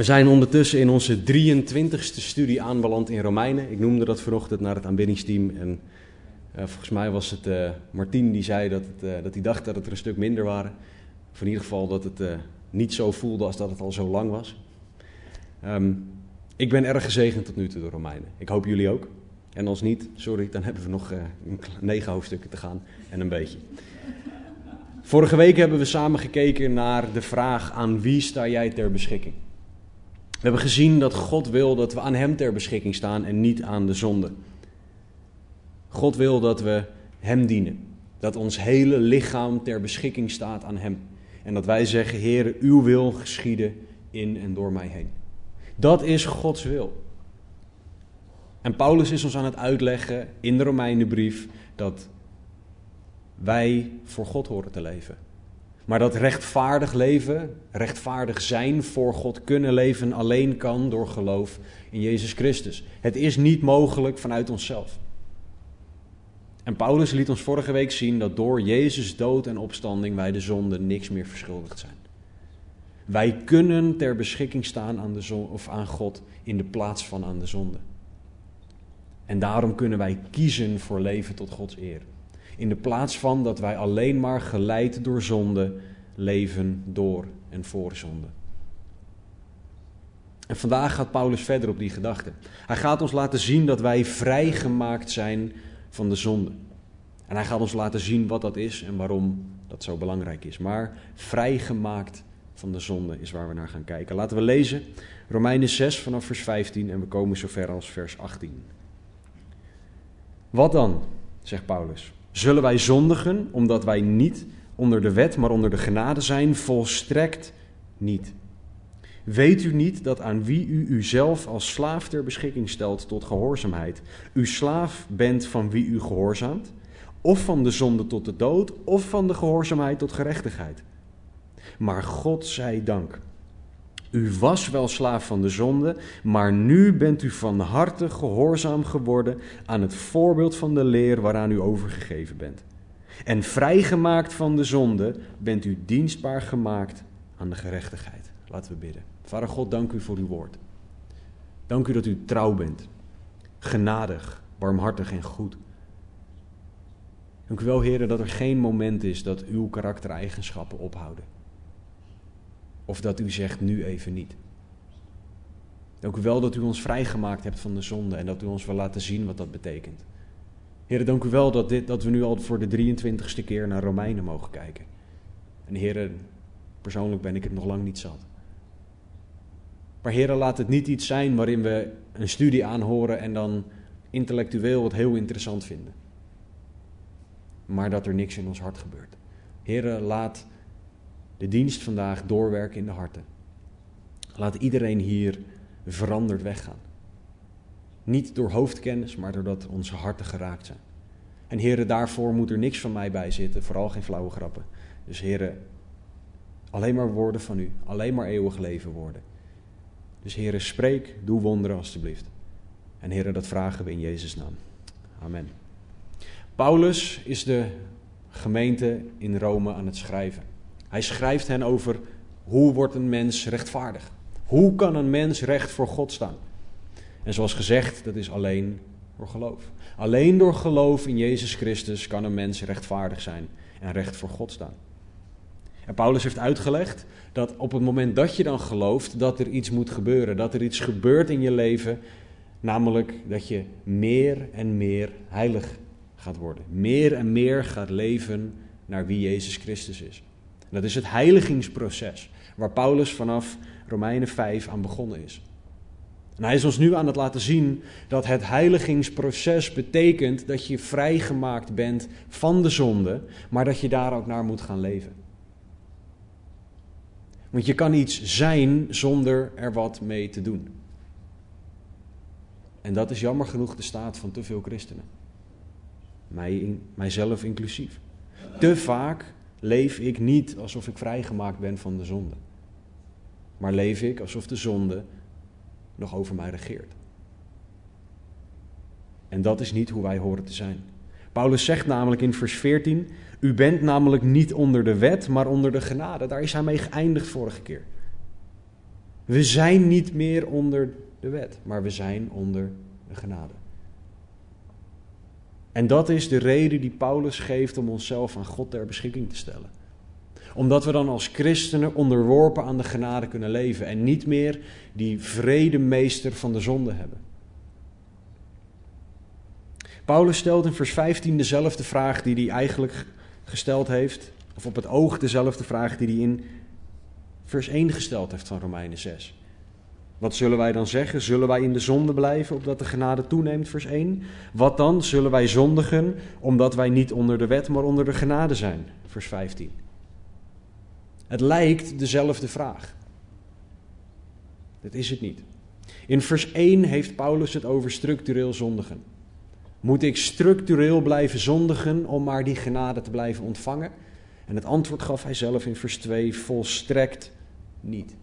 We zijn ondertussen in onze 23ste studie aanbeland in Romeinen. Ik noemde dat vanochtend naar het aanbiddingsteam. En uh, volgens mij was het uh, Martien die zei dat, het, uh, dat hij dacht dat het er een stuk minder waren. Of in ieder geval dat het niet zo voelde als dat het al zo lang was. Um, ik ben erg gezegend tot nu toe door Romeinen. Ik hoop jullie ook. En als niet, sorry, dan hebben we nog negen hoofdstukken te gaan en een beetje. Vorige week hebben we samen gekeken naar de vraag: aan wie sta jij ter beschikking? We hebben gezien dat God wil dat we aan Hem ter beschikking staan en niet aan de zonde. God wil dat we Hem dienen. Dat ons hele lichaam ter beschikking staat aan Hem. En dat wij zeggen, Heer, uw wil geschieden in en door mij heen. Dat is Gods wil. En Paulus is ons aan het uitleggen in de Romeinenbrief dat wij voor God horen te leven. Maar dat rechtvaardig leven, rechtvaardig zijn voor God kunnen leven, alleen kan door geloof in Jezus Christus. Het is niet mogelijk vanuit onszelf. En Paulus liet ons vorige week zien dat door Jezus dood en opstanding wij de zonde niks meer verschuldigd zijn. Wij kunnen ter beschikking staan aan, de zon, of aan God in de plaats van aan de zonde. En daarom kunnen wij kiezen voor leven tot Gods eer. In de plaats van dat wij alleen maar geleid door zonde leven door en voor zonde. En vandaag gaat Paulus verder op die gedachte. Hij gaat ons laten zien dat wij vrijgemaakt zijn van de zonde. En hij gaat ons laten zien wat dat is en waarom dat zo belangrijk is. Maar vrijgemaakt van de zonde is waar we naar gaan kijken. Laten we lezen Romeinen 6 vanaf vers 15 en we komen zover als vers 18. Wat dan, zegt Paulus? Zullen wij zondigen omdat wij niet onder de wet, maar onder de genade zijn? Volstrekt niet. Weet u niet dat aan wie u uzelf als slaaf ter beschikking stelt tot gehoorzaamheid, u slaaf bent van wie u gehoorzaamt? Of van de zonde tot de dood, of van de gehoorzaamheid tot gerechtigheid? Maar God zij dank. U was wel slaaf van de zonde, maar nu bent u van harte gehoorzaam geworden aan het voorbeeld van de leer waaraan u overgegeven bent. En vrijgemaakt van de zonde bent u dienstbaar gemaakt aan de gerechtigheid. Laten we bidden. Vader God, dank u voor uw woord. Dank u dat u trouw bent, genadig, barmhartig en goed. Dank u wel, heren, dat er geen moment is dat uw karaktereigenschappen ophouden. Of dat u zegt nu even niet. U wel dat u ons vrijgemaakt hebt van de zonde en dat u ons wil laten zien wat dat betekent. Heren, dank u wel dat, dit, dat we nu al voor de 23ste keer naar Romeinen mogen kijken. En heren, persoonlijk ben ik het nog lang niet zat. Maar heren, laat het niet iets zijn waarin we een studie aanhoren en dan intellectueel het heel interessant vinden. Maar dat er niks in ons hart gebeurt. Heren, laat de dienst vandaag doorwerken in de harten. Laat iedereen hier veranderd weggaan. Niet door hoofdkennis, maar doordat onze harten geraakt zijn. En heren, daarvoor moet er niks van mij bij zitten, vooral geen flauwe grappen. Dus heren, alleen maar woorden van u, alleen maar eeuwig leven worden. Dus heren, spreek, doe wonderen alstublieft. En heren, dat vragen we in Jezus' naam. Amen. Paulus is de gemeente in Rome aan het schrijven. Hij schrijft hen over hoe wordt een mens rechtvaardig. Hoe kan een mens recht voor God staan? En zoals gezegd, dat is alleen door geloof. Alleen door geloof in Jezus Christus kan een mens rechtvaardig zijn en recht voor God staan. En Paulus heeft uitgelegd dat op het moment dat je dan gelooft, dat er iets moet gebeuren. Dat er iets gebeurt in je leven, namelijk dat je meer en meer heilig gaat worden. Meer en meer gaat leven naar wie Jezus Christus is. Dat is het heiligingsproces, waar Paulus vanaf Romeinen 5 aan begonnen is. En hij is ons nu aan het laten zien dat het heiligingsproces betekent dat je vrijgemaakt bent van de zonde, maar dat je daar ook naar moet gaan leven. Want je kan iets zijn zonder er wat mee te doen. En dat is jammer genoeg de staat van te veel christenen. Mij, mijzelf inclusief. Te vaak leef ik niet alsof ik vrijgemaakt ben van de zonde. Maar leef ik alsof de zonde nog over mij regeert. En dat is niet hoe wij horen te zijn. Paulus zegt namelijk in vers 14: U bent namelijk niet onder de wet, maar onder de genade. Daar is hij mee geëindigd vorige keer. We zijn niet meer onder de wet, maar we zijn onder de genade. En dat is de reden die Paulus geeft om onszelf aan God ter beschikking te stellen. Omdat we dan als christenen onderworpen aan de genade kunnen leven en niet meer die vredemeester van de zonde hebben. Paulus stelt in vers 15 dezelfde vraag die hij eigenlijk gesteld heeft, of op het oog dezelfde vraag die hij in vers 1 gesteld heeft van Romeinen 6. Wat zullen wij dan zeggen? Zullen wij in de zonde blijven opdat de genade toeneemt? Vers 1. Wat dan? Zullen wij zondigen omdat wij niet onder de wet, maar onder de genade zijn? Vers 15. Het lijkt dezelfde vraag. Dat is het niet. In vers 1 heeft Paulus het over structureel zondigen. Moet ik structureel blijven zondigen om maar die genade te blijven ontvangen? En het antwoord gaf hij zelf in vers 2 volstrekt niet.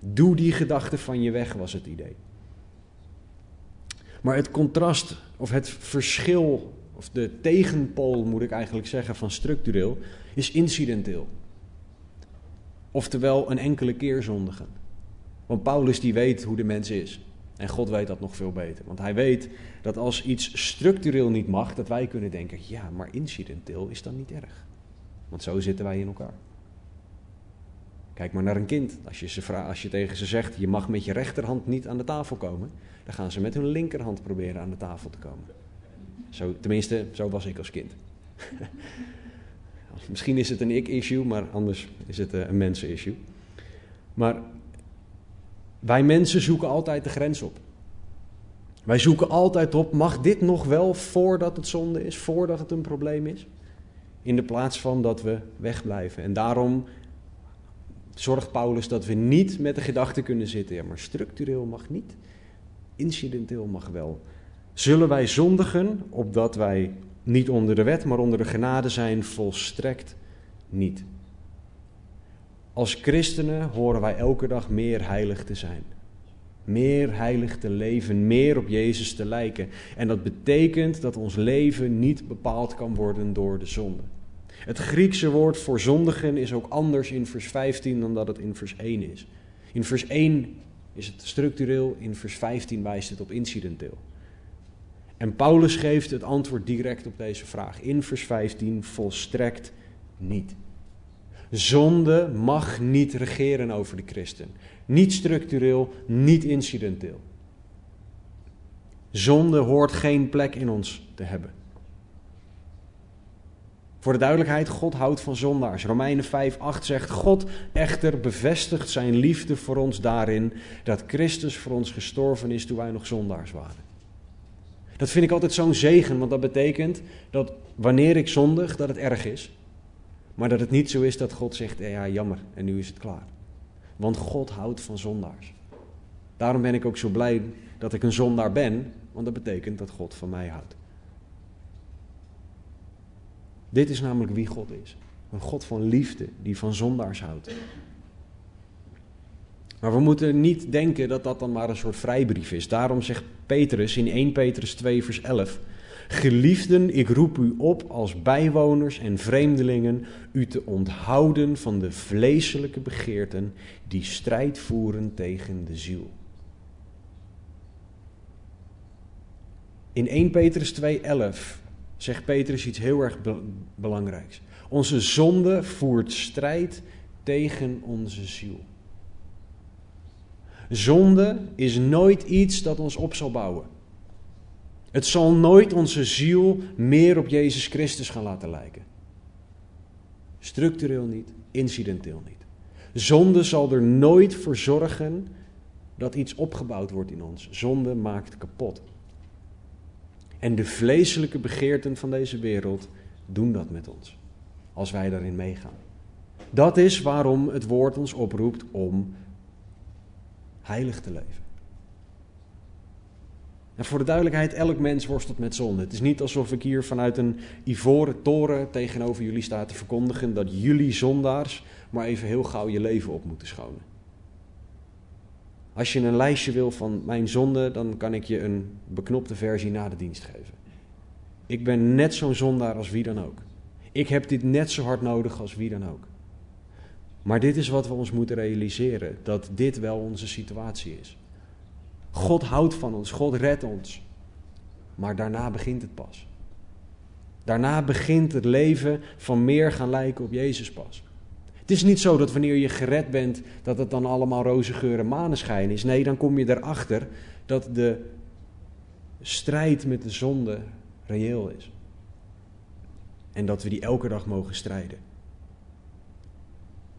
Doe die gedachte van je weg, was het idee. Maar het contrast, of het verschil, of de tegenpool moet ik eigenlijk zeggen, van structureel, is incidenteel. Oftewel een enkele keer zondigen. Want Paulus die weet hoe de mens is. En God weet dat nog veel beter. Want hij weet dat als iets structureel niet mag, dat wij kunnen denken, ja, maar incidenteel is dan niet erg. Want zo zitten wij in elkaar. Kijk maar naar een kind. Als je, ze als je tegen ze zegt, je mag met je rechterhand niet aan de tafel komen, dan gaan ze met hun linkerhand proberen aan de tafel te komen. Zo, tenminste, zo was ik als kind. Misschien is het een ik-issue, maar anders is het eh, een mensen-issue. Maar wij mensen zoeken altijd de grens op. Wij zoeken altijd op, mag dit nog wel voordat het zonde is, voordat het een probleem is? In de plaats van dat we wegblijven. En daarom zorgt Paulus dat we niet met de gedachte kunnen zitten, ja, maar structureel mag niet, incidenteel mag wel. Zullen wij zondigen opdat wij niet onder de wet, maar onder de genade zijn? Volstrekt niet. Als christenen horen wij elke dag meer heilig te zijn. Meer heilig te leven, meer op Jezus te lijken. En dat betekent dat ons leven niet bepaald kan worden door de zonde. Het Griekse woord voor zondigen is ook anders in vers 15 dan dat het in vers 1 is. In vers 1 is het structureel, in vers 15 wijst het op incidenteel. En Paulus geeft het antwoord direct op deze vraag. In vers 15 volstrekt niet. Zonde mag niet regeren over de christen. Niet structureel, niet incidenteel. Zonde hoort geen plek in ons te hebben. Voor de duidelijkheid, God houdt van zondaars. Romeinen 5, 8 zegt, God echter bevestigt zijn liefde voor ons daarin dat Christus voor ons gestorven is toen wij nog zondaars waren. Dat vind ik altijd zo'n zegen, want dat betekent dat wanneer ik zondig, dat het erg is. Maar dat het niet zo is dat God zegt, ja jammer, en nu is het klaar. Want God houdt van zondaars. Daarom ben ik ook zo blij dat ik een zondaar ben, want dat betekent dat God van mij houdt. Dit is namelijk wie God is. Een God van liefde die van zondaars houdt. Maar we moeten niet denken dat dat dan maar een soort vrijbrief is. Daarom zegt Petrus in 1 Petrus 2 vers 11... Geliefden, ik roep u op als bijwoners en vreemdelingen u te onthouden van de vleeselijke begeerten die strijd voeren tegen de ziel. In 1 Petrus 2:11 zegt Petrus iets heel erg belangrijks. Onze zonde voert strijd tegen onze ziel. Zonde is nooit iets dat ons op zal bouwen. Het zal nooit onze ziel meer op Jezus Christus gaan laten lijken. Structureel niet, incidenteel niet. Zonde zal er nooit voor zorgen dat iets opgebouwd wordt in ons. Zonde maakt kapot. En de vleeselijke begeerten van deze wereld doen dat met ons, als wij daarin meegaan. Dat is waarom het woord ons oproept om heilig te leven. En voor de duidelijkheid, elk mens worstelt met zonde. Het is niet alsof ik hier vanuit een ivoren toren tegenover jullie sta te verkondigen dat jullie zondaars maar even heel gauw je leven op moeten schonen. Als je een lijstje wil van mijn zonde, dan kan ik je een beknopte versie na de dienst geven. Ik ben net zo'n zondaar als wie dan ook. Ik heb dit net zo hard nodig als wie dan ook. Maar dit is wat we ons moeten realiseren: dat dit wel onze situatie is. God houdt van ons, God redt ons. Maar daarna begint het pas. Daarna begint het leven van meer gaan lijken op Jezus pas. Het is niet zo dat wanneer je gered bent, dat het dan allemaal roze geur en maneschijn is. Nee, dan kom je erachter dat de strijd met de zonde reëel is. En dat we die elke dag mogen strijden.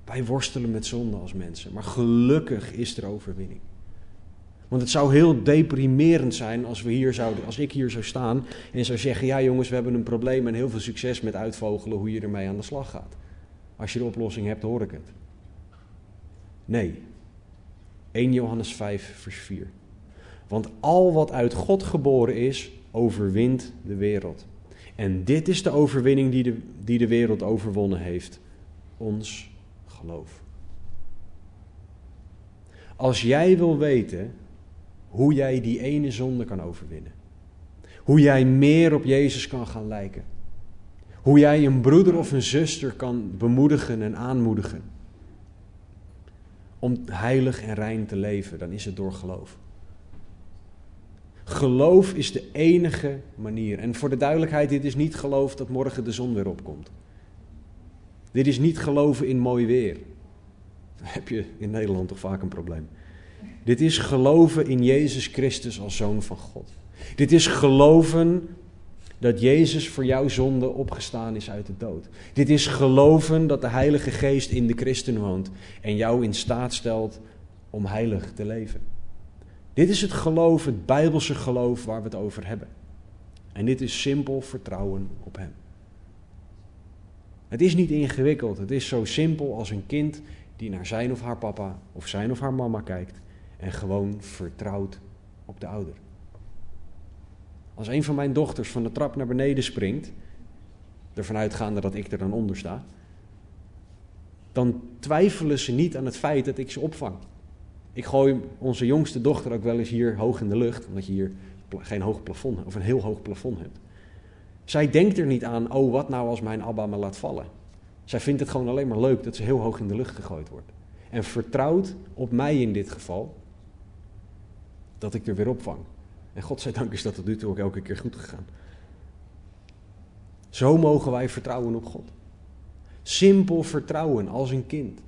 Wij worstelen met zonde als mensen, maar gelukkig is er overwinning. Want het zou heel deprimerend zijn als, we hier zouden, als ik hier zou staan en zou zeggen: Ja, jongens, we hebben een probleem en heel veel succes met uitvogelen hoe je ermee aan de slag gaat. Als je de oplossing hebt, hoor ik het. Nee. 1 Johannes 5, vers 4. Want al wat uit God geboren is, overwint de wereld. En dit is de overwinning die de, die de wereld overwonnen heeft: ons geloof. Als jij wil weten hoe jij die ene zonde kan overwinnen, hoe jij meer op Jezus kan gaan lijken, hoe jij een broeder of een zuster kan bemoedigen en aanmoedigen om heilig en rein te leven, dan is het door geloof. Geloof is de enige manier. En voor de duidelijkheid, dit is niet geloof dat morgen de zon weer opkomt. Dit is niet geloven in mooi weer. Heb je in Nederland toch vaak een probleem. Dit is geloven in Jezus Christus als zoon van God. Dit is geloven dat Jezus voor jouw zonde opgestaan is uit de dood. Dit is geloven dat de Heilige Geest in de christen woont en jou in staat stelt om heilig te leven. Dit is het geloof, het bijbelse geloof waar we het over hebben. En dit is simpel vertrouwen op Hem. Het is niet ingewikkeld, het is zo simpel als een kind die naar zijn of haar papa of zijn of haar mama kijkt en gewoon vertrouwt op de ouder. Als een van mijn dochters van de trap naar beneden springt, ervan uitgaande dat ik er dan onder sta, dan twijfelen ze niet aan het feit dat ik ze opvang. Ik gooi onze jongste dochter ook wel eens hier hoog in de lucht, omdat je hier geen hoog plafond of een heel hoog plafond hebt. Zij denkt er niet aan, oh wat nou als mijn Abba me laat vallen. Zij vindt het gewoon alleen maar leuk dat ze heel hoog in de lucht gegooid wordt. En vertrouwt op mij in dit geval dat ik er weer opvang. En godzijdank is dat tot nu toe ook elke keer goed gegaan. Zo mogen wij vertrouwen op God. Simpel vertrouwen als een kind.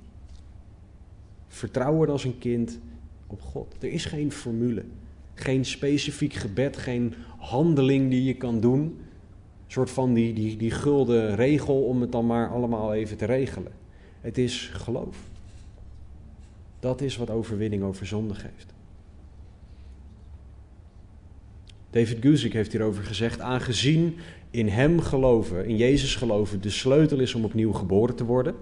Vertrouwen als een kind op God. Er is geen formule, geen specifiek gebed, geen handeling die je kan doen. Een soort van die, die, die gulden regel om het dan maar allemaal even te regelen. Het is geloof. Dat is wat overwinning over zonde geeft. David Guzik heeft hierover gezegd: aangezien in Hem geloven, in Jezus geloven, de sleutel is om opnieuw geboren te worden,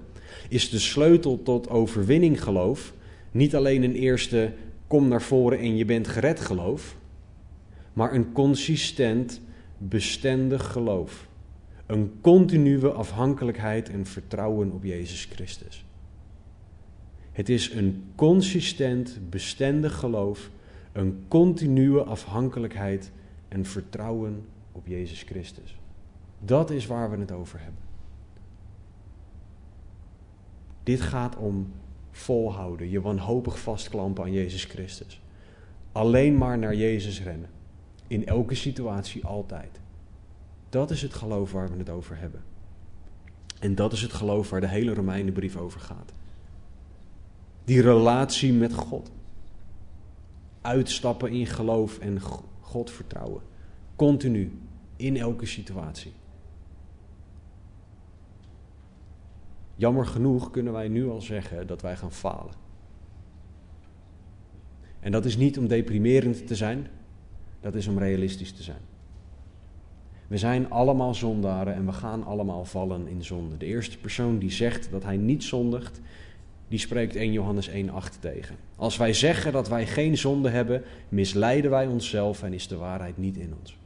is de sleutel tot overwinning geloof niet alleen een eerste kom naar voren en je bent gered geloof, maar een consistent, bestendig geloof. Een continue afhankelijkheid en vertrouwen op Jezus Christus. Het is een consistent, bestendig geloof, een continue afhankelijkheid en vertrouwen op Jezus Christus. Dat is waar we het over hebben. Dit gaat om volhouden, je wanhopig vastklampen aan Jezus Christus. Alleen maar naar Jezus rennen. In elke situatie altijd. Dat is het geloof waar we het over hebben. En dat is het geloof waar de hele Romeinenbrief over gaat. Die relatie met God. Uitstappen in geloof en God vertrouwen. Continu, in elke situatie. Jammer genoeg kunnen wij nu al zeggen dat wij gaan falen. En dat is niet om deprimerend te zijn, dat is om realistisch te zijn. We zijn allemaal zondaren en we gaan allemaal vallen in zonde. De eerste persoon die zegt dat hij niet zondigt, die spreekt 1 Johannes 1,8 tegen. Als wij zeggen dat wij geen zonde hebben, misleiden wij onszelf en is de waarheid niet in ons.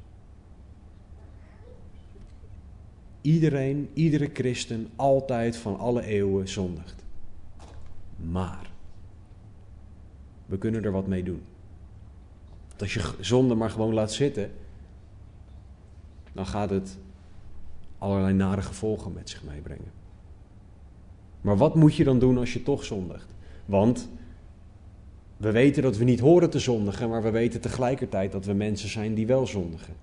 Iedereen, iedere christen, altijd van alle eeuwen zondigt. Maar we kunnen er wat mee doen. Als je zonde maar gewoon laat zitten, dan gaat het allerlei nare gevolgen met zich meebrengen. Maar wat moet je dan doen als je toch zondigt? Want we weten dat we niet horen te zondigen, maar we weten tegelijkertijd dat we mensen zijn die wel zondigen.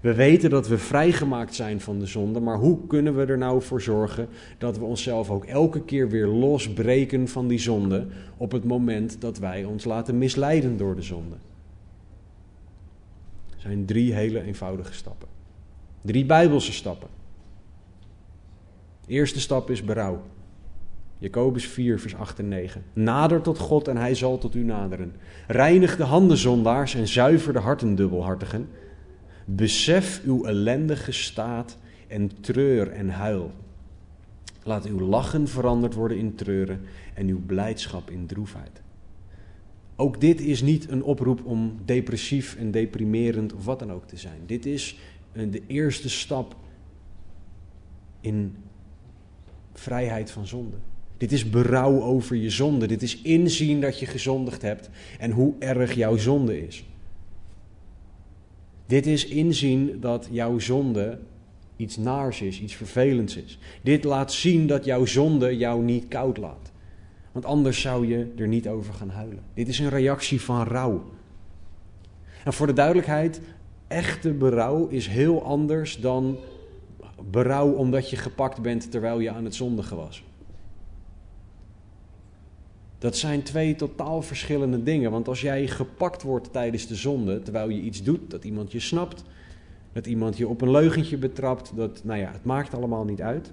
We weten dat we vrijgemaakt zijn van de zonde, maar hoe kunnen we er nou voor zorgen dat we onszelf ook elke keer weer losbreken van die zonde op het moment dat wij ons laten misleiden door de zonde? Er zijn drie hele eenvoudige stappen. Drie bijbelse stappen. Eerste stap is berouw. Jacobus 4, vers 8 en 9. Nader tot God en hij zal tot u naderen. Reinig de handen zondaars en zuiver de harten dubbelhartigen. Besef uw ellendige staat en treur en huil. Laat uw lachen veranderd worden in treuren en uw blijdschap in droefheid. Ook dit is niet een oproep om depressief en deprimerend of wat dan ook te zijn. Dit is de eerste stap in vrijheid van zonde. Dit is berouw over je zonde. Dit is inzien dat je gezondigd hebt en hoe erg jouw zonde is. Dit is inzien dat jouw zonde iets naars is, iets vervelends is. Dit laat zien dat jouw zonde jou niet koud laat. Want anders zou je er niet over gaan huilen. Dit is een reactie van rouw. En voor de duidelijkheid, echte berouw is heel anders dan berouw omdat je gepakt bent terwijl je aan het zondigen was. Dat zijn twee totaal verschillende dingen. Want als jij gepakt wordt tijdens de zonde, terwijl je iets doet, dat iemand je snapt, dat iemand je op een leugentje betrapt, dat, nou ja, het maakt allemaal niet uit.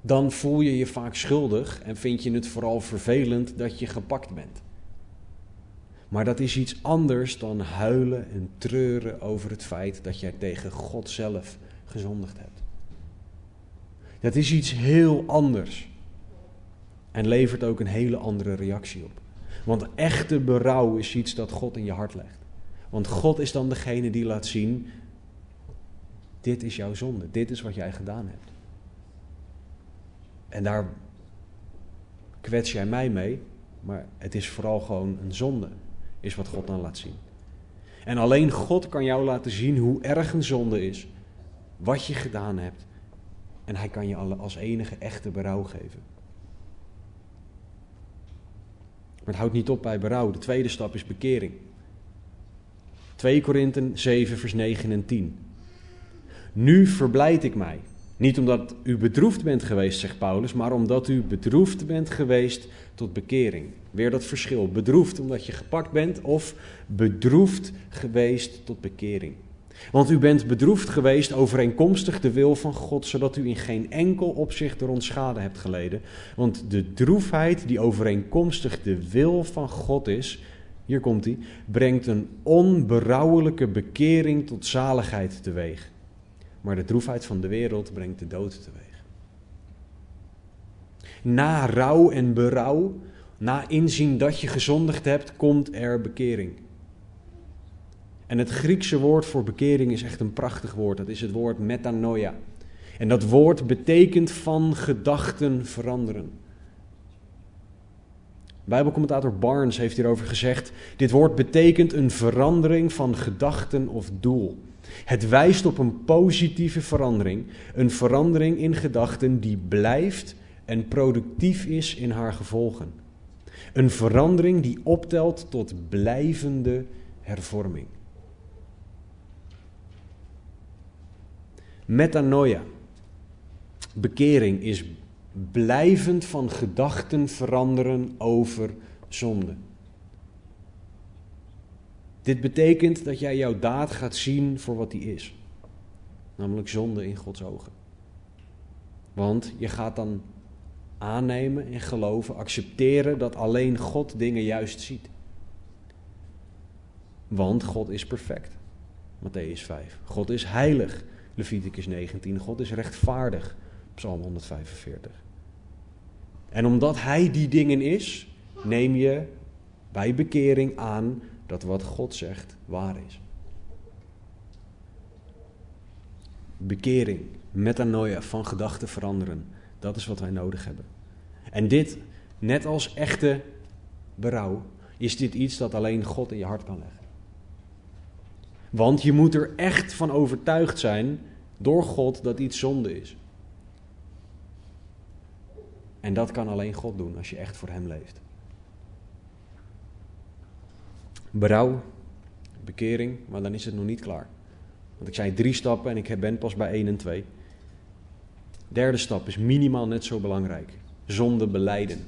Dan voel je je vaak schuldig en vind je het vooral vervelend dat je gepakt bent. Maar dat is iets anders dan huilen en treuren over het feit dat jij tegen God zelf gezondigd hebt. Dat is iets heel anders. En levert ook een hele andere reactie op. Want echte berouw is iets dat God in je hart legt. Want God is dan degene die laat zien: dit is jouw zonde, dit is wat jij gedaan hebt. En daar kwets jij mij mee, maar het is vooral gewoon een zonde, is wat God dan laat zien. En alleen God kan jou laten zien hoe erg een zonde is, wat je gedaan hebt. En hij kan je als enige echte berouw geven. Maar het houdt niet op bij berouw. De tweede stap is bekering. 2 Korinthe 7, vers 9 en 10. Nu verblijd ik mij. Niet omdat u bedroefd bent geweest, zegt Paulus, maar omdat u bedroefd bent geweest tot bekering. Weer dat verschil. Bedroefd omdat je gepakt bent of bedroefd geweest tot bekering. Want u bent bedroefd geweest overeenkomstig de wil van God, zodat u in geen enkel opzicht door ons schade hebt geleden. Want de droefheid die overeenkomstig de wil van God is, hier komt hij, brengt een onberouwelijke bekering tot zaligheid teweeg. Maar de droefheid van de wereld brengt de dood teweeg. Na rouw en berouw, na inzien dat je gezondigd hebt, komt er bekering. En het Griekse woord voor bekering is echt een prachtig woord. Dat is het woord metanoia. En dat woord betekent van gedachten veranderen. Bijbelcommentator Barnes heeft hierover gezegd: dit woord betekent een verandering van gedachten of doel. Het wijst op een positieve verandering, een verandering in gedachten die blijft en productief is in haar gevolgen. Een verandering die optelt tot blijvende hervorming. Metanoia. Bekering is blijvend van gedachten veranderen over zonde. Dit betekent dat jij jouw daad gaat zien voor wat die is. Namelijk zonde in Gods ogen. Want je gaat dan aannemen en geloven, accepteren dat alleen God dingen juist ziet. Want God is perfect. Matthäus 5. God is heilig. Leviticus 19. God is rechtvaardig. Psalm 145. En omdat Hij die dingen is, neem je bij bekering aan dat wat God zegt waar is. Bekering, metanoia, van gedachten veranderen. Dat is wat wij nodig hebben. En dit, net als echte berouw, is dit iets dat alleen God in je hart kan leggen. Want je moet er echt van overtuigd zijn door God dat iets zonde is. En dat kan alleen God doen als je echt voor Hem leeft. Berouw, bekering, maar dan is het nog niet klaar. Want ik zei drie stappen en ik ben pas bij één en twee. Derde stap is minimaal net zo belangrijk. Zonde beleiden.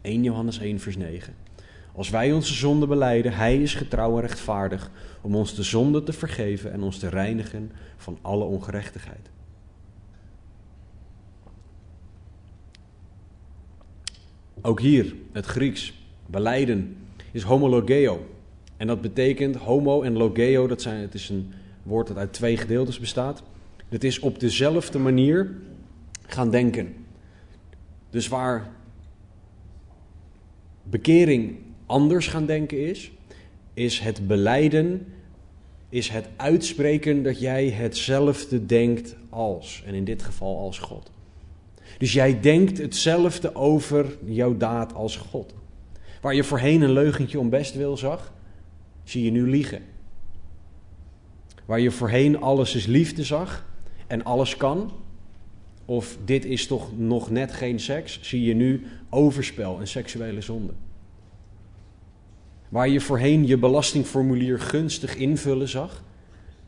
1 Johannes 1 vers 9. Als wij onze zonde beleiden, Hij is getrouw en rechtvaardig om ons de zonde te vergeven en ons te reinigen van alle ongerechtigheid. Ook hier, het Grieks, beleiden, is homologeo. En dat betekent homo en logeo, dat zijn, het is een woord dat uit twee gedeeltes bestaat. Het is op dezelfde manier gaan denken. Dus waar bekering anders gaan denken is, is het beleiden, is het uitspreken dat jij hetzelfde denkt als, en in dit geval als God. Dus jij denkt hetzelfde over jouw daad als God. Waar je voorheen een leugentje om best wil zag, zie je nu liegen. Waar je voorheen alles is liefde zag en alles kan, of dit is toch nog net geen seks, zie je nu overspel en seksuele zonde. Waar je voorheen je belastingformulier gunstig invullen zag,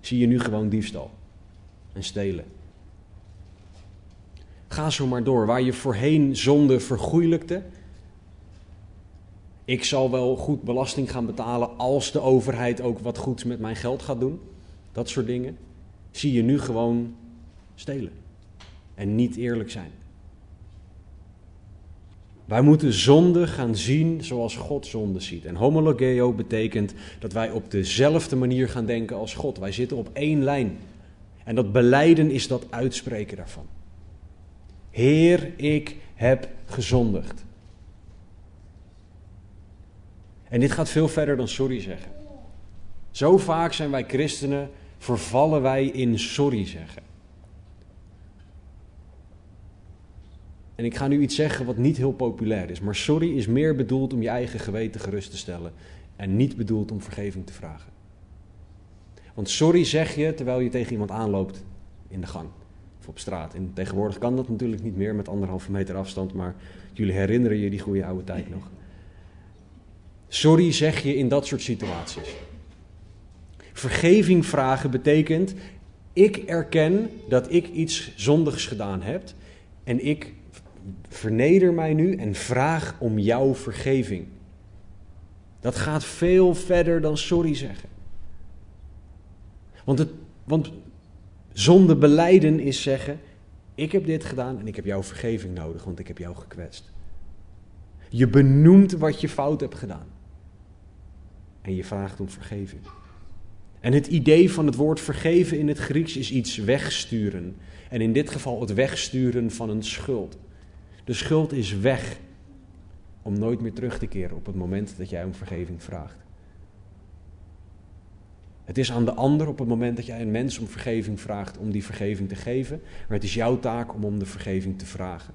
zie je nu gewoon diefstal en stelen. Ga zo maar door. Waar je voorheen zonde vergoeilijkte. Ik zal wel goed belasting gaan betalen als de overheid ook wat goeds met mijn geld gaat doen. Dat soort dingen. Zie je nu gewoon stelen. En niet eerlijk zijn. Wij moeten zonde gaan zien zoals God zonde ziet. En homologeo betekent dat wij op dezelfde manier gaan denken als God. Wij zitten op één lijn. En dat beleiden is dat uitspreken daarvan. Heer, ik heb gezondigd. En dit gaat veel verder dan sorry zeggen. Zo vaak zijn wij christenen, vervallen wij in sorry zeggen. En ik ga nu iets zeggen wat niet heel populair is, maar sorry is meer bedoeld om je eigen geweten gerust te stellen en niet bedoeld om vergeving te vragen. Want sorry zeg je terwijl je tegen iemand aanloopt in de gang of op straat. En tegenwoordig kan dat natuurlijk niet meer met anderhalve meter afstand, maar jullie herinneren je die goede oude tijd nog. Sorry zeg je in dat soort situaties. Vergeving vragen betekent: ik erken dat ik iets zondigs gedaan heb en ik verneder mij nu en vraag om jouw vergeving. Dat gaat veel verder dan sorry zeggen. Want, het, want zonde beleiden is zeggen: Ik heb dit gedaan en ik heb jouw vergeving nodig, want ik heb jou gekwetst. Je benoemt wat je fout hebt gedaan. En je vraagt om vergeving. En het idee van het woord vergeven in het Grieks is iets wegsturen. En in dit geval het wegsturen van een schuld. De schuld is weg om nooit meer terug te keren op het moment dat jij om vergeving vraagt. Het is aan de ander op het moment dat jij een mens om vergeving vraagt om die vergeving te geven, maar het is jouw taak om om de vergeving te vragen.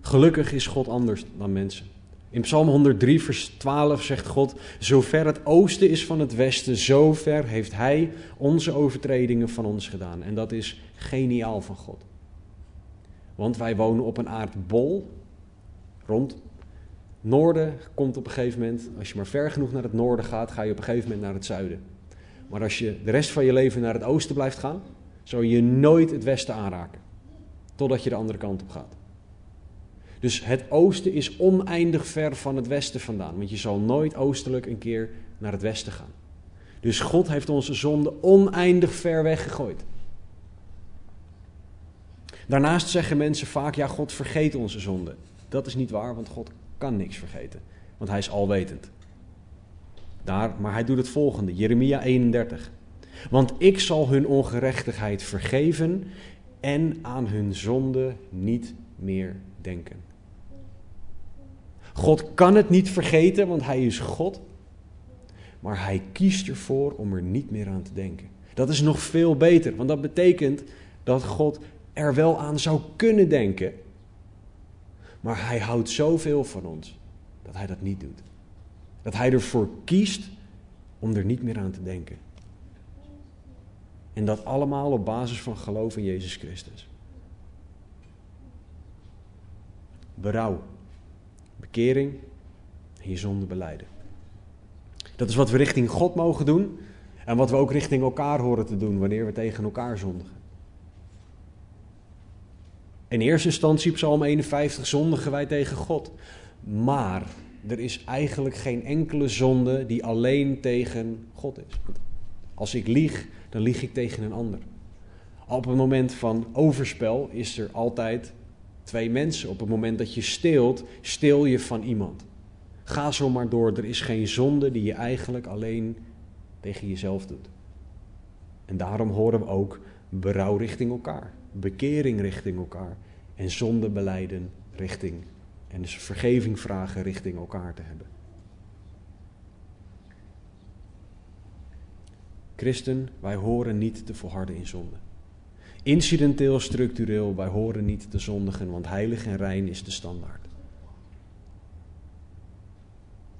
Gelukkig is God anders dan mensen. In Psalm 103, vers 12 zegt God: Zover het oosten is van het westen, zover heeft Hij onze overtredingen van ons gedaan. En dat is geniaal van God. Want wij wonen op een aardbol rond. Noorden komt op een gegeven moment, als je maar ver genoeg naar het noorden gaat, ga je op een gegeven moment naar het zuiden. Maar als je de rest van je leven naar het oosten blijft gaan, zal je nooit het westen aanraken. Totdat je de andere kant op gaat. Dus het oosten is oneindig ver van het westen vandaan. Want je zal nooit oostelijk een keer naar het westen gaan. Dus God heeft onze zonde oneindig ver weggegooid. Daarnaast zeggen mensen vaak: ja, God vergeet onze zonde. Dat is niet waar, want God kan niks vergeten. Want hij is alwetend. Daar, maar hij doet het volgende: Jeremia 31. Want ik zal hun ongerechtigheid vergeven en aan hun zonde niet meer denken. God kan het niet vergeten, want hij is God. Maar hij kiest ervoor om er niet meer aan te denken. Dat is nog veel beter, want dat betekent dat God er wel aan zou kunnen denken. Maar hij houdt zoveel van ons dat hij dat niet doet. Dat hij ervoor kiest om er niet meer aan te denken. En dat allemaal op basis van geloof in Jezus Christus. Berouw, bekering en je zonde beleiden. Dat is wat we richting God mogen doen en wat we ook richting elkaar horen te doen wanneer we tegen elkaar zondigen. In eerste instantie, Psalm 51, zondigen wij tegen God. Maar er is eigenlijk geen enkele zonde die alleen tegen God is. Als ik lieg, dan lieg ik tegen een ander. Op het moment van overspel is er altijd twee mensen. Op het moment dat je steelt, steel je van iemand. Ga zo maar door. Er is geen zonde die je eigenlijk alleen tegen jezelf doet. En daarom horen we ook berouw richting elkaar, bekering richting elkaar en zonde beleiden richting en dus vergeving vragen richting elkaar te hebben. Christen, wij horen niet te volharden in zonde. Incidenteel, structureel, wij horen niet te zondigen, want heilig en rein is de standaard.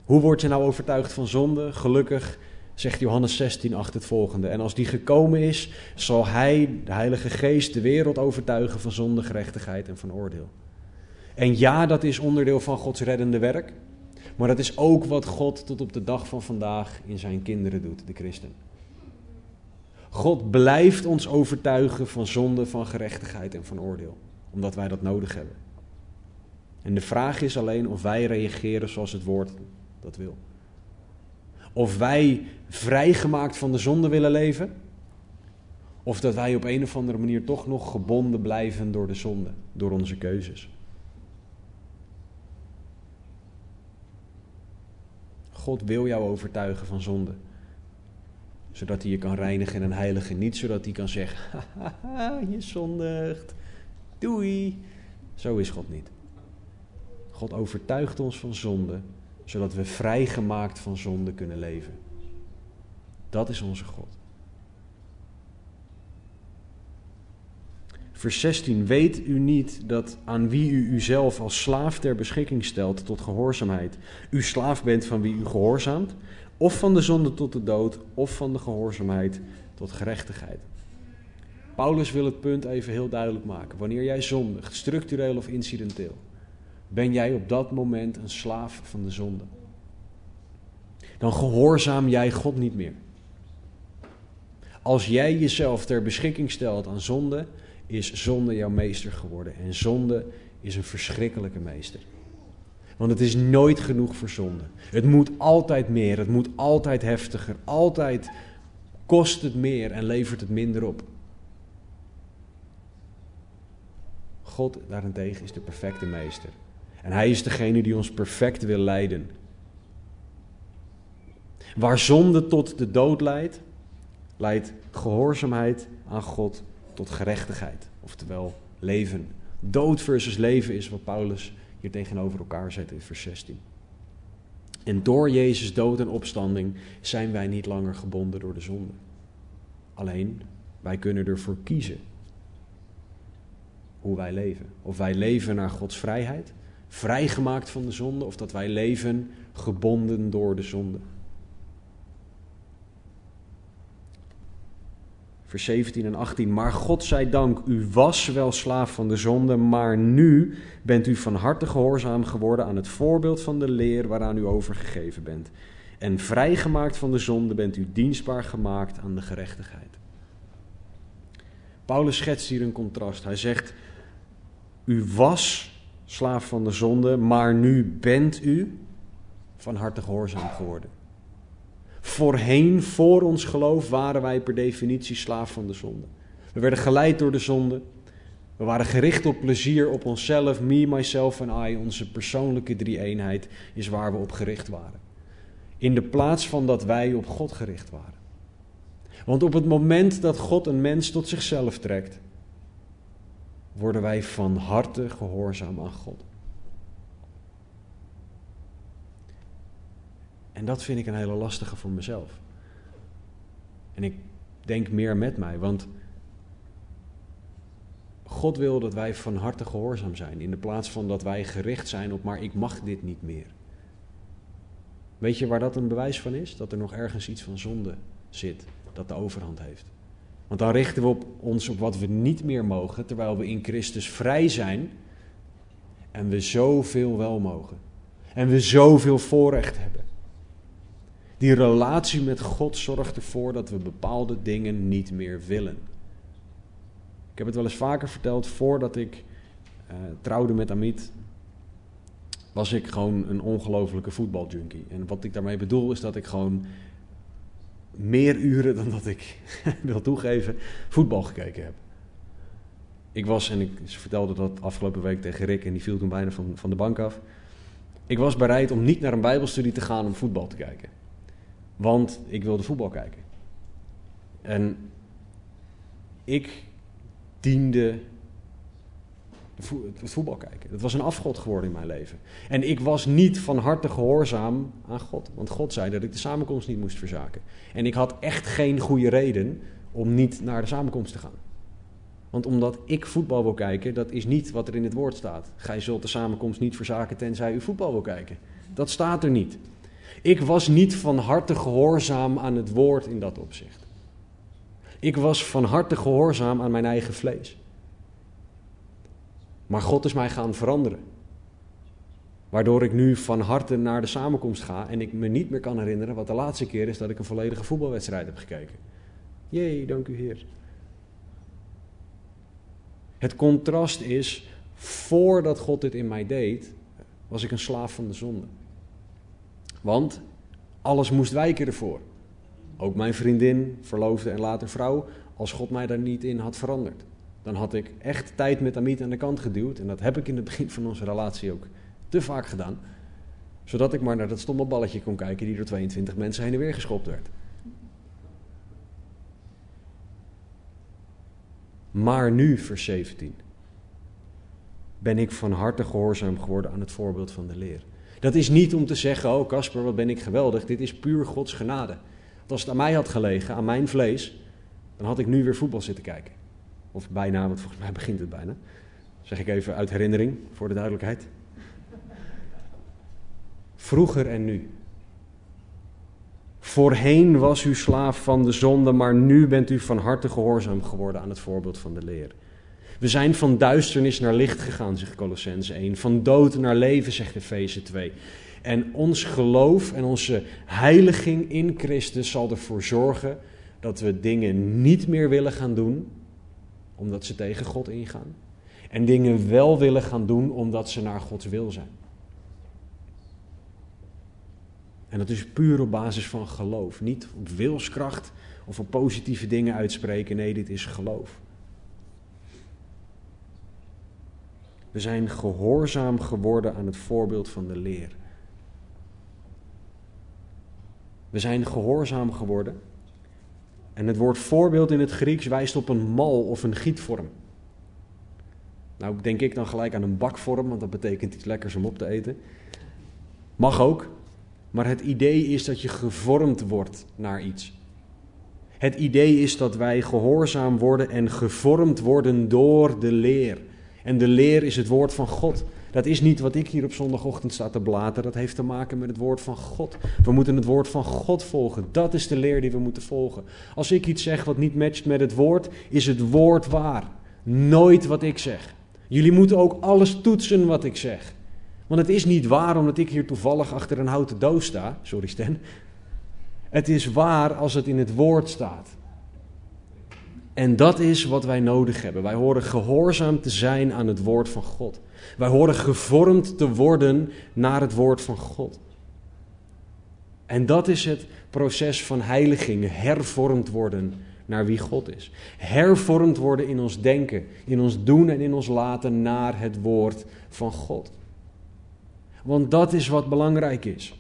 Hoe word je nou overtuigd van zonde? Gelukkig zegt Johannes 16, 8 het volgende. En als die gekomen is, zal hij, de Heilige Geest, de wereld overtuigen van zonde, gerechtigheid en van oordeel. En ja, dat is onderdeel van Gods reddende werk. Maar dat is ook wat God tot op de dag van vandaag in zijn kinderen doet, de christen. God blijft ons overtuigen van zonde, van gerechtigheid en van oordeel. Omdat wij dat nodig hebben. En de vraag is alleen of wij reageren zoals het woord dat wil. Of wij vrijgemaakt van de zonde willen leven. Of dat wij op een of andere manier toch nog gebonden blijven door de zonde, door onze keuzes. God wil jou overtuigen van zonde. Zodat hij je kan reinigen en heiligen. Niet zodat hij kan zeggen, je zondigt. Doei. Zo is God niet. God overtuigt ons van zonde zodat we vrijgemaakt van zonde kunnen leven. Dat is onze God. Vers 16. Weet u niet dat aan wie u uzelf als slaaf ter beschikking stelt tot gehoorzaamheid, u slaaf bent van wie u gehoorzaamt, of van de zonde tot de dood, of van de gehoorzaamheid tot gerechtigheid? Paulus wil het punt even heel duidelijk maken. Wanneer jij zondigt, structureel of incidenteel, ben jij op dat moment een slaaf van de zonde. Dan gehoorzaam jij God niet meer. Als jij jezelf ter beschikking stelt aan zonde, is zonde jouw meester geworden. En zonde is een verschrikkelijke meester. Want het is nooit genoeg voor zonde. Het moet altijd meer, het moet altijd heftiger, altijd kost het meer en levert het minder op. God daarentegen is de perfecte meester. En Hij is degene die ons perfect wil leiden. Waar zonde tot de dood leidt, leidt gehoorzaamheid aan God tot gerechtigheid. Oftewel leven. Dood versus leven is wat Paulus hier tegenover elkaar zet in vers 16. En door Jezus dood en opstanding zijn wij niet langer gebonden door de zonde. Alleen, wij kunnen ervoor kiezen hoe wij leven. Of wij leven naar Gods vrijheid, vrijgemaakt van de zonde, of dat wij leven gebonden door de zonde. Vers 17 en 18. Maar God zij dank, u was wel slaaf van de zonde, maar nu bent u van harte gehoorzaam geworden aan het voorbeeld van de leer waaraan u overgegeven bent. En vrijgemaakt van de zonde bent u dienstbaar gemaakt aan de gerechtigheid. Paulus schetst hier een contrast. Hij zegt: U was slaaf van de zonde, maar nu bent u van harte gehoorzaam geworden. Voorheen, voor ons geloof, waren wij per definitie slaaf van de zonde. We werden geleid door de zonde. We waren gericht op plezier, op onszelf, me, myself en I. Onze persoonlijke drie-eenheid is waar we op gericht waren. In de plaats van dat wij op God gericht waren. Want op het moment dat God een mens tot zichzelf trekt, worden wij van harte gehoorzaam aan God. En dat vind ik een hele lastige voor mezelf. En ik denk meer met mij, want God wil dat wij van harte gehoorzaam zijn, in de plaats van dat wij gericht zijn op, maar ik mag dit niet meer. Weet je waar dat een bewijs van is? Dat er nog ergens iets van zonde zit, dat de overhand heeft. Want dan richten we op ons op wat we niet meer mogen, terwijl we in Christus vrij zijn en we zoveel wel mogen. En we zoveel voorrecht hebben. Die relatie met God zorgt ervoor dat we bepaalde dingen niet meer willen. Ik heb het wel eens vaker verteld, voordat ik uh, trouwde met Amit, was ik gewoon een ongelofelijke voetbaljunkie. En wat ik daarmee bedoel is dat ik gewoon meer uren dan dat ik wil toegeven, voetbal gekeken heb. Ik was, en ik vertelde dat afgelopen week tegen Rick en die viel toen bijna van, van de bank af. Ik was bereid om niet naar een bijbelstudie te gaan om voetbal te kijken. Want ik wilde voetbal kijken. En ik diende het voetbal kijken. Het was een afgod geworden in mijn leven. En ik was niet van harte gehoorzaam aan God. Want God zei dat ik de samenkomst niet moest verzaken. En ik had echt geen goede reden om niet naar de samenkomst te gaan. Want omdat ik voetbal wil kijken, dat is niet wat er in het woord staat. Gij zult de samenkomst niet verzaken tenzij u voetbal wil kijken. Dat staat er niet. Ik was niet van harte gehoorzaam aan het woord in dat opzicht. Ik was van harte gehoorzaam aan mijn eigen vlees. Maar God is mij gaan veranderen. Waardoor ik nu van harte naar de samenkomst ga en ik me niet meer kan herinneren wat de laatste keer is dat ik een volledige voetbalwedstrijd heb gekeken. Jee, dank u Heer. Het contrast is, voordat God dit in mij deed, was ik een slaaf van de zonde. Want alles moest wijken ervoor. Ook mijn vriendin, verloofde en later vrouw, als God mij daar niet in had veranderd. Dan had ik echt tijd met Amit aan de kant geduwd. En dat heb ik in het begin van onze relatie ook te vaak gedaan. Zodat ik maar naar dat stomme balletje kon kijken die door 22 mensen heen en weer geschopt werd. Maar nu, vers 17, ben ik van harte gehoorzaam geworden aan het voorbeeld van de leer. Dat is niet om te zeggen, oh Casper, wat ben ik geweldig. Dit is puur Gods genade. Want als het aan mij had gelegen, aan mijn vlees, dan had ik nu weer voetbal zitten kijken. Of bijna, want volgens mij begint het bijna. zeg ik even uit herinnering, voor de duidelijkheid. Vroeger en nu. Voorheen was u slaaf van de zonde, maar nu bent u van harte gehoorzaam geworden aan het voorbeeld van de leer. We zijn van duisternis naar licht gegaan, zegt Colossense 1. Van dood naar leven, zegt Efeze 2. En ons geloof en onze heiliging in Christus zal ervoor zorgen dat we dingen niet meer willen gaan doen omdat ze tegen God ingaan. En dingen wel willen gaan doen omdat ze naar Gods wil zijn. En dat is puur op basis van geloof. Niet op wilskracht of op positieve dingen uitspreken. Nee, dit is geloof. We zijn gehoorzaam geworden aan het voorbeeld van de leer. We zijn gehoorzaam geworden. En het woord voorbeeld in het Grieks wijst op een mal of een gietvorm. Nou denk ik dan gelijk aan een bakvorm, want dat betekent iets lekkers om op te eten. Mag ook, maar het idee is dat je gevormd wordt naar iets. Het idee is dat wij gehoorzaam worden en gevormd worden door de leer. En de leer is het woord van God. Dat is niet wat ik hier op zondagochtend sta te blaten. Dat heeft te maken met het woord van God. We moeten het woord van God volgen. Dat is de leer die we moeten volgen. Als ik iets zeg wat niet matcht met het woord, is het woord waar. Nooit wat ik zeg. Jullie moeten ook alles toetsen wat ik zeg. Want het is niet waar omdat ik hier toevallig achter een houten doos sta. Sorry Sten. Het is waar als het in het woord staat. En dat is wat wij nodig hebben. Wij horen gehoorzaam te zijn aan het woord van God. Wij horen gevormd te worden naar het woord van God. En dat is het proces van heiliging, hervormd worden naar wie God is. Hervormd worden in ons denken, in ons doen en in ons laten naar het woord van God. Want dat is wat belangrijk is.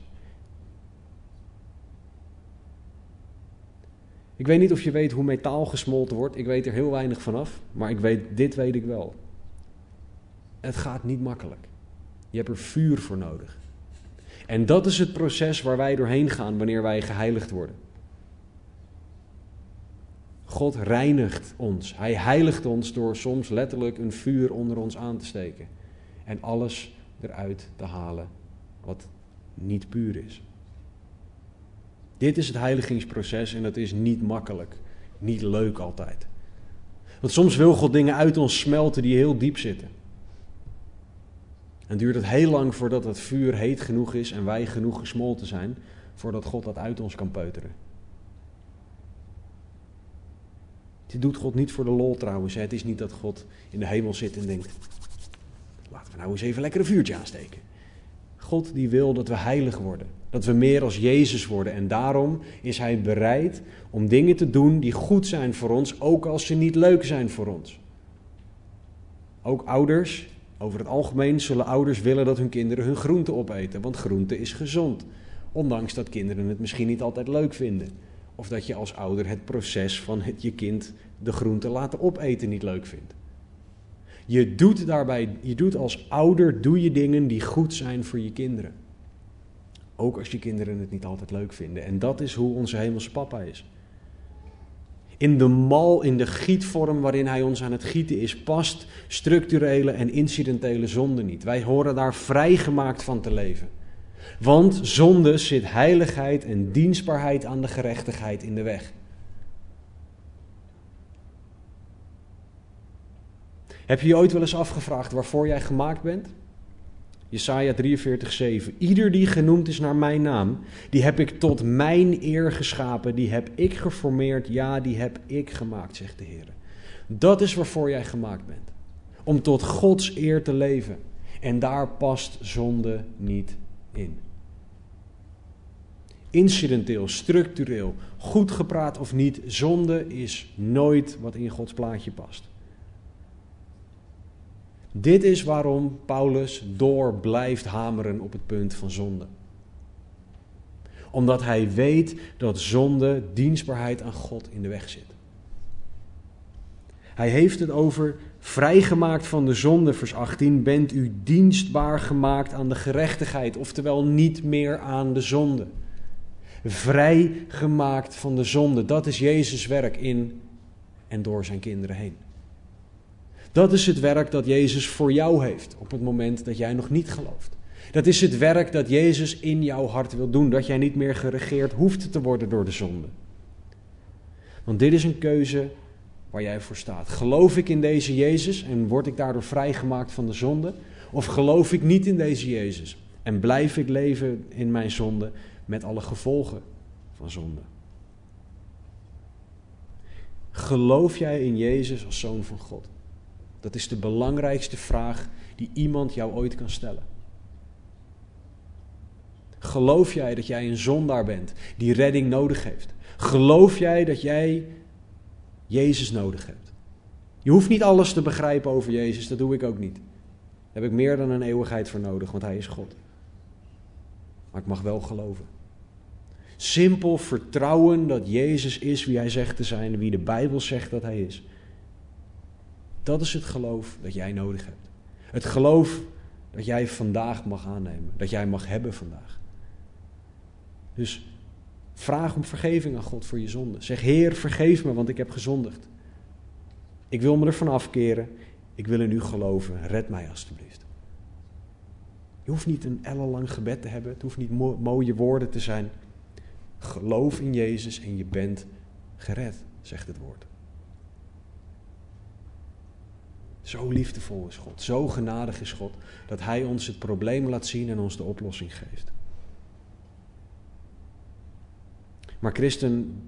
Ik weet niet of je weet hoe metaal gesmolten wordt. Ik weet er heel weinig vanaf. Maar ik weet, dit weet ik wel. Het gaat niet makkelijk. Je hebt er vuur voor nodig. En dat is het proces waar wij doorheen gaan wanneer wij geheiligd worden. God reinigt ons. Hij heiligt ons door soms letterlijk een vuur onder ons aan te steken. En alles eruit te halen wat niet puur is. Dit is het heiligingsproces en dat is niet makkelijk. niet leuk altijd. Want soms wil God dingen uit ons smelten die heel diep zitten. En duurt het heel lang voordat het vuur heet genoeg is en wij genoeg gesmolten zijn, voordat God dat uit ons kan peuteren. Dit doet God niet voor de lol trouwens. Het is niet dat God in de hemel zit en denkt: laten we nou eens even lekker een vuurtje aansteken. God die wil dat we heilig worden. Dat we meer als Jezus worden. En daarom is Hij bereid om dingen te doen die goed zijn voor ons, ook als ze niet leuk zijn voor ons. Ook ouders, over het algemeen zullen ouders willen dat hun kinderen hun groente opeten, want groente is gezond. Ondanks dat kinderen het misschien niet altijd leuk vinden. Of dat je als ouder het proces van het je kind de groente laten opeten niet leuk vindt. Je doet daarbij, je doet als ouder, doe je dingen die goed zijn voor je kinderen. Ook als je kinderen het niet altijd leuk vinden. En dat is hoe onze hemelse papa is. In de mal, in de gietvorm waarin hij ons aan het gieten is, past structurele en incidentele zonde niet. Wij horen daar vrijgemaakt van te leven. Want zonde zit heiligheid en dienstbaarheid aan de gerechtigheid in de weg. Heb je je ooit wel eens afgevraagd waarvoor jij gemaakt bent? Jesaja 43:7. Ieder die genoemd is naar mijn naam, die heb ik tot mijn eer geschapen, die heb ik geformeerd, ja, die heb ik gemaakt, zegt de Heer. Dat is waarvoor jij gemaakt bent. Om tot Gods eer te leven. En daar past zonde niet in. Incidenteel, structureel, goed gepraat of niet, zonde is nooit wat in Gods plaatje past. Dit is waarom Paulus door blijft hameren op het punt van zonde. Omdat hij weet dat zonde dienstbaarheid aan God in de weg zit. Hij heeft het over vrijgemaakt van de zonde, vers 18, bent u dienstbaar gemaakt aan de gerechtigheid, oftewel niet meer aan de zonde. Vrijgemaakt van de zonde, dat is Jezus' werk in en door zijn kinderen heen. Dat is het werk dat Jezus voor jou heeft op het moment dat jij nog niet gelooft. Dat is het werk dat Jezus in jouw hart wil doen, dat jij niet meer geregeerd hoeft te worden door de zonde. Want dit is een keuze waar jij voor staat. Geloof ik in deze Jezus en word ik daardoor vrijgemaakt van de zonde? Of geloof ik niet in deze Jezus en blijf ik leven in mijn zonde met alle gevolgen van zonde? Geloof jij in Jezus als zoon van God? Dat is de belangrijkste vraag die iemand jou ooit kan stellen. Geloof jij dat jij een zondaar bent die redding nodig heeft? Geloof jij dat jij Jezus nodig hebt? Je hoeft niet alles te begrijpen over Jezus, dat doe ik ook niet. Daar heb ik meer dan een eeuwigheid voor nodig, want Hij is God. Maar ik mag wel geloven. Simpel vertrouwen dat Jezus is wie Hij zegt te zijn, wie de Bijbel zegt dat Hij is. Dat is het geloof dat jij nodig hebt. Het geloof dat jij vandaag mag aannemen, dat jij mag hebben vandaag. Dus vraag om vergeving aan God voor je zonde. Zeg, Heer, vergeef me, want ik heb gezondigd. Ik wil me ervan afkeren. Ik wil in u geloven. Red mij alstublieft. Je hoeft niet een ellenlang gebed te hebben. Het hoeft niet mooie woorden te zijn. Geloof in Jezus en je bent gered, zegt het woord. Zo liefdevol is God, zo genadig is God, dat Hij ons het probleem laat zien en ons de oplossing geeft. Maar christen,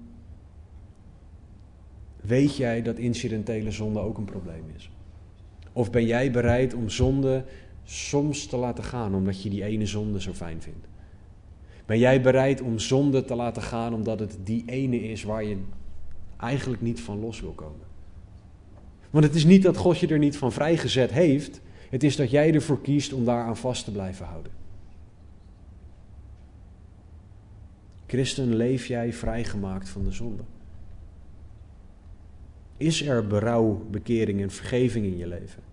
weet jij dat incidentele zonde ook een probleem is? Of ben jij bereid om zonde soms te laten gaan omdat je die ene zonde zo fijn vindt? Ben jij bereid om zonde te laten gaan omdat het die ene is waar je eigenlijk niet van los wil komen? Want het is niet dat God je er niet van vrijgezet heeft. Het is dat jij ervoor kiest om daaraan vast te blijven houden. Christen, leef jij vrijgemaakt van de zonde? Is er berouw, bekering en vergeving in je leven?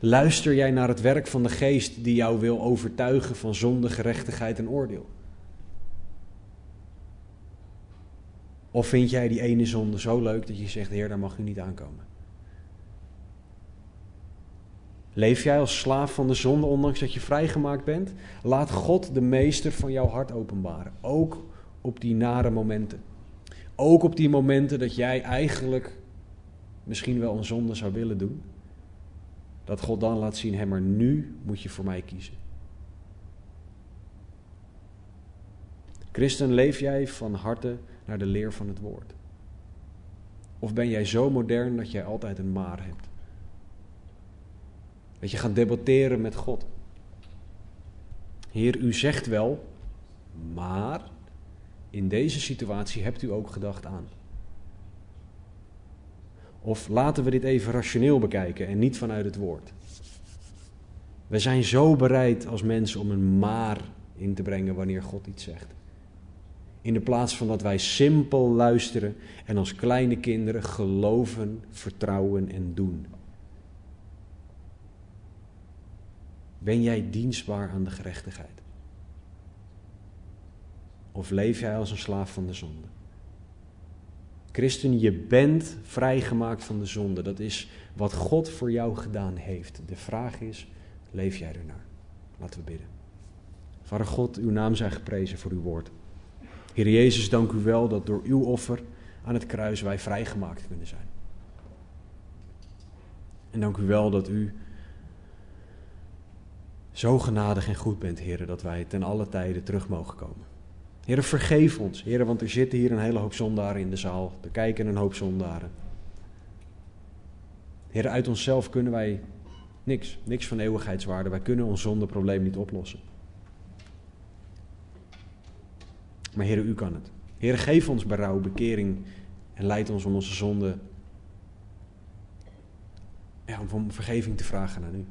Luister jij naar het werk van de geest die jou wil overtuigen van zonde, gerechtigheid en oordeel? Of vind jij die ene zonde zo leuk dat je zegt: Heer, daar mag u niet aankomen? Leef jij als slaaf van de zonde, ondanks dat je vrijgemaakt bent? Laat God de meester van jouw hart openbaren, ook op die nare momenten. Ook op die momenten dat jij eigenlijk misschien wel een zonde zou willen doen. Dat God dan laat zien, hé, maar nu moet je voor mij kiezen. Christen, leef jij van harte naar de leer van het woord? Of ben jij zo modern dat jij altijd een maar hebt? Dat je gaat debatteren met God. Heer, u zegt wel, maar in deze situatie hebt u ook gedacht aan. Of laten we dit even rationeel bekijken en niet vanuit het woord. We zijn zo bereid als mensen om een maar in te brengen wanneer God iets zegt. In de plaats van dat wij simpel luisteren en als kleine kinderen geloven, vertrouwen en doen. Ben jij dienstbaar aan de gerechtigheid? Of leef jij als een slaaf van de zonde? Christen, je bent vrijgemaakt van de zonde. Dat is wat God voor jou gedaan heeft. De vraag is, leef jij ernaar? Laten we bidden. Vader God, uw naam zij geprezen voor uw woord. Heer Jezus, dank u wel dat door uw offer aan het kruis wij vrijgemaakt kunnen zijn. En dank u wel dat u zo genadig en goed bent, heren, dat wij ten alle tijden terug mogen komen. Heren, vergeef ons, heren, want er zitten hier een hele hoop zondaren in de zaal. Er kijken een hoop zondaren. Heren, uit onszelf kunnen wij niks, niks van eeuwigheidswaarde. Wij kunnen ons zondeprobleem niet oplossen. Maar Heer, u kan het. Heer, geef ons berouw, bekering en leid ons om onze zonde, ja, om vergeving te vragen aan u.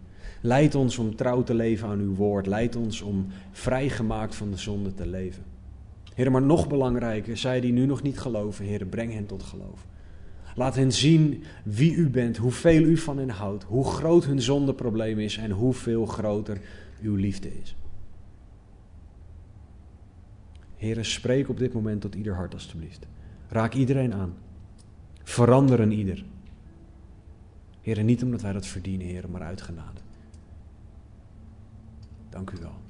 Leid ons om trouw te leven aan uw woord. Leid ons om vrijgemaakt van de zonde te leven. Heer, maar nog belangrijker, zij die nu nog niet geloven, Heer, breng hen tot geloof. Laat hen zien wie u bent, hoeveel u van hen houdt, hoe groot hun zondeprobleem is en hoeveel groter uw liefde is. Heer, spreek op dit moment tot ieder hart alstublieft. Raak iedereen aan. Verander een ieder. Heer, niet omdat wij dat verdienen, Heer, maar uit genade. Dank u wel.